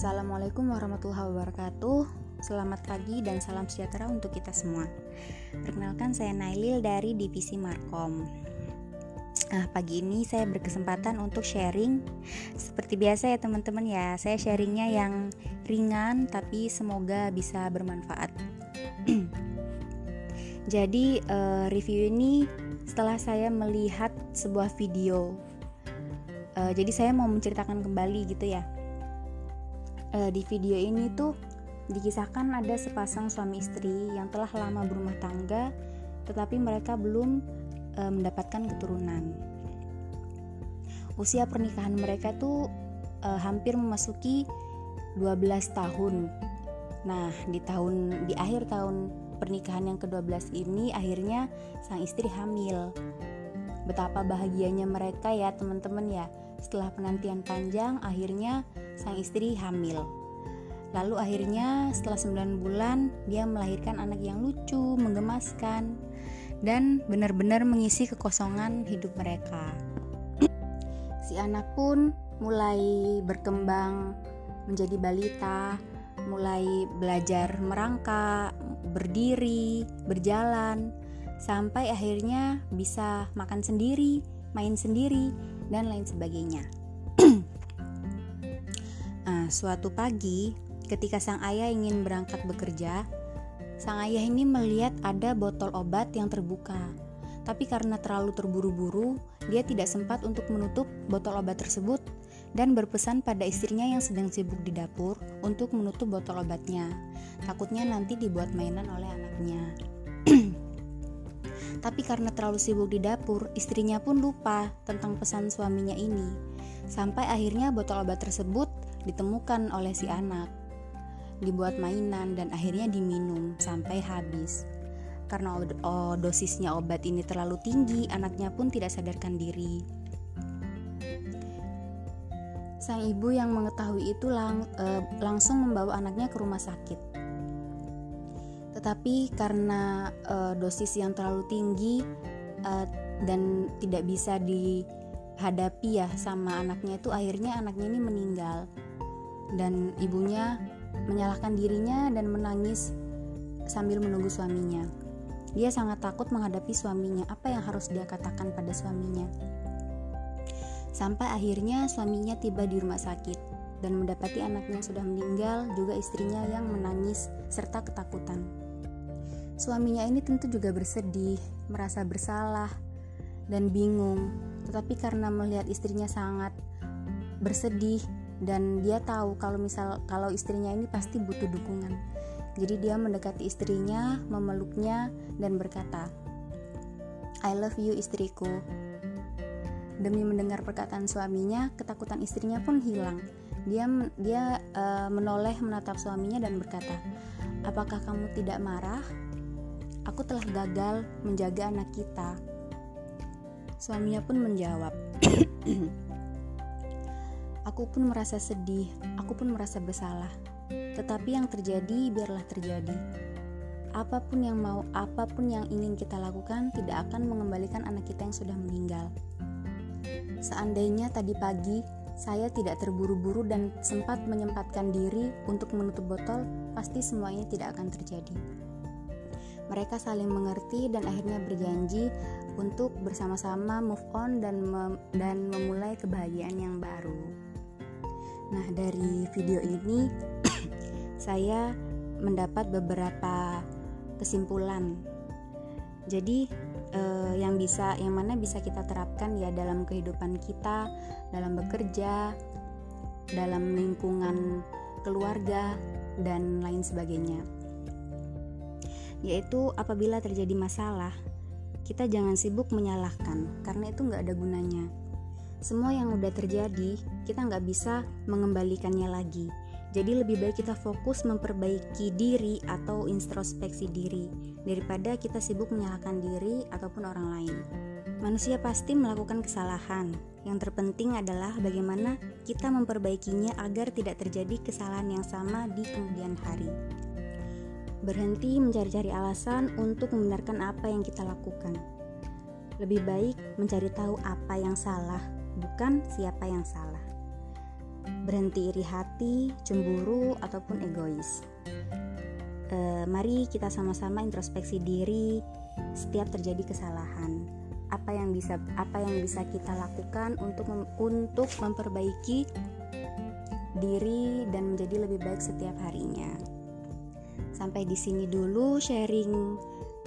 Assalamualaikum warahmatullahi wabarakatuh. Selamat pagi dan salam sejahtera untuk kita semua. Perkenalkan saya Nailil dari Divisi Markom. Nah, pagi ini saya berkesempatan untuk sharing. Seperti biasa ya teman-teman ya Saya sharingnya yang ringan tapi semoga bisa bermanfaat. Jadi uh, review ini setelah saya melihat sebuah video. Uh, Jadi saya mau menceritakan kembali gitu ya uh, di video ini tuh dikisahkan ada sepasang suami istri yang telah lama berumah tangga tetapi mereka belum uh, mendapatkan keturunan. Usia pernikahan mereka tuh uh, hampir memasuki 12 tahun. Nah, di tahun di akhir tahun pernikahan yang ke-12 ini akhirnya sang istri hamil. Betapa bahagianya mereka ya, teman-teman ya setelah penantian panjang, akhirnya sang istri hamil. Lalu akhirnya setelah 9 bulan dia melahirkan anak yang lucu, menggemaskan dan benar-benar mengisi kekosongan hidup mereka. Si anak pun mulai berkembang menjadi balita, mulai belajar merangkak, berdiri, berjalan, sampai akhirnya bisa makan sendiri, main sendiri, dan lain sebagainya. Suatu pagi, ketika sang ayah ingin berangkat bekerja, sang ayah ini melihat ada botol obat yang terbuka. Tapi karena terlalu terburu-buru, dia tidak sempat untuk menutup botol obat tersebut dan berpesan pada istrinya yang sedang sibuk di dapur untuk menutup botol obatnya. Takutnya nanti dibuat mainan oleh anaknya. Tapi karena terlalu sibuk di dapur, istrinya pun lupa tentang pesan suaminya ini. Sampai akhirnya botol obat tersebut ditemukan oleh si anak. Dibuat mainan dan akhirnya diminum sampai habis. Karena dosisnya obat ini terlalu tinggi, anaknya pun tidak sadarkan diri. Sang ibu yang mengetahui itu lang, eh, langsung membawa anaknya ke rumah sakit tetapi karena uh, dosis yang terlalu tinggi uh, dan tidak bisa dihadapi ya sama anaknya itu akhirnya anaknya ini meninggal dan ibunya menyalahkan dirinya dan menangis sambil menunggu suaminya. Dia sangat takut menghadapi suaminya. Apa yang harus dia katakan pada suaminya? Sampai akhirnya suaminya tiba di rumah sakit dan mendapati anaknya sudah meninggal, juga istrinya yang menangis serta ketakutan. Suaminya ini tentu juga bersedih, merasa bersalah, dan bingung. Tetapi karena melihat istrinya sangat bersedih dan dia tahu kalau misal kalau istrinya ini pasti butuh dukungan. Jadi dia mendekati istrinya, memeluknya dan berkata, "I love you istriku." Demi mendengar perkataan suaminya, ketakutan istrinya pun hilang. Dia dia uh, menoleh menatap suaminya dan berkata, "Apakah kamu tidak marah?" Aku telah gagal menjaga anak kita. Suaminya pun menjawab, Aku pun merasa sedih, aku pun merasa bersalah. Tetapi yang terjadi biarlah terjadi. Apa pun yang mau, apa pun yang ingin kita lakukan tidak akan mengembalikan anak kita yang sudah meninggal. Seandainya tadi pagi saya tidak terburu-buru dan sempat menyempatkan diri untuk menutup botol, pasti semuanya tidak akan terjadi. Mereka saling mengerti dan akhirnya berjanji untuk bersama-sama move on dan mem dan memulai kebahagiaan yang baru. Nah, dari video ini saya mendapat beberapa kesimpulan. Jadi eh, yang bisa yang mana bisa kita terapkan ya dalam kehidupan kita, dalam bekerja, dalam lingkungan keluarga dan lain sebagainya yaitu apabila terjadi masalah, kita jangan sibuk menyalahkan karena itu nggak ada gunanya. Semua yang udah terjadi, kita nggak bisa mengembalikannya lagi. Jadi lebih baik kita fokus memperbaiki diri atau introspeksi diri daripada kita sibuk menyalahkan diri ataupun orang lain. Manusia pasti melakukan kesalahan. Yang terpenting adalah bagaimana kita memperbaikinya agar tidak terjadi kesalahan yang sama di kemudian hari berhenti mencari-cari alasan untuk membenarkan apa yang kita lakukan. Lebih baik mencari tahu apa yang salah, bukan siapa yang salah. berhenti iri hati, cemburu, ataupun egois. E, mari kita sama-sama introspeksi diri setiap terjadi kesalahan. Apa yang bisa apa yang bisa kita lakukan untuk mem, untuk memperbaiki diri dan menjadi lebih baik setiap harinya. Sampai di sini dulu sharing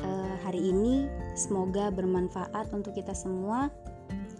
uh, hari ini. Semoga bermanfaat untuk kita semua.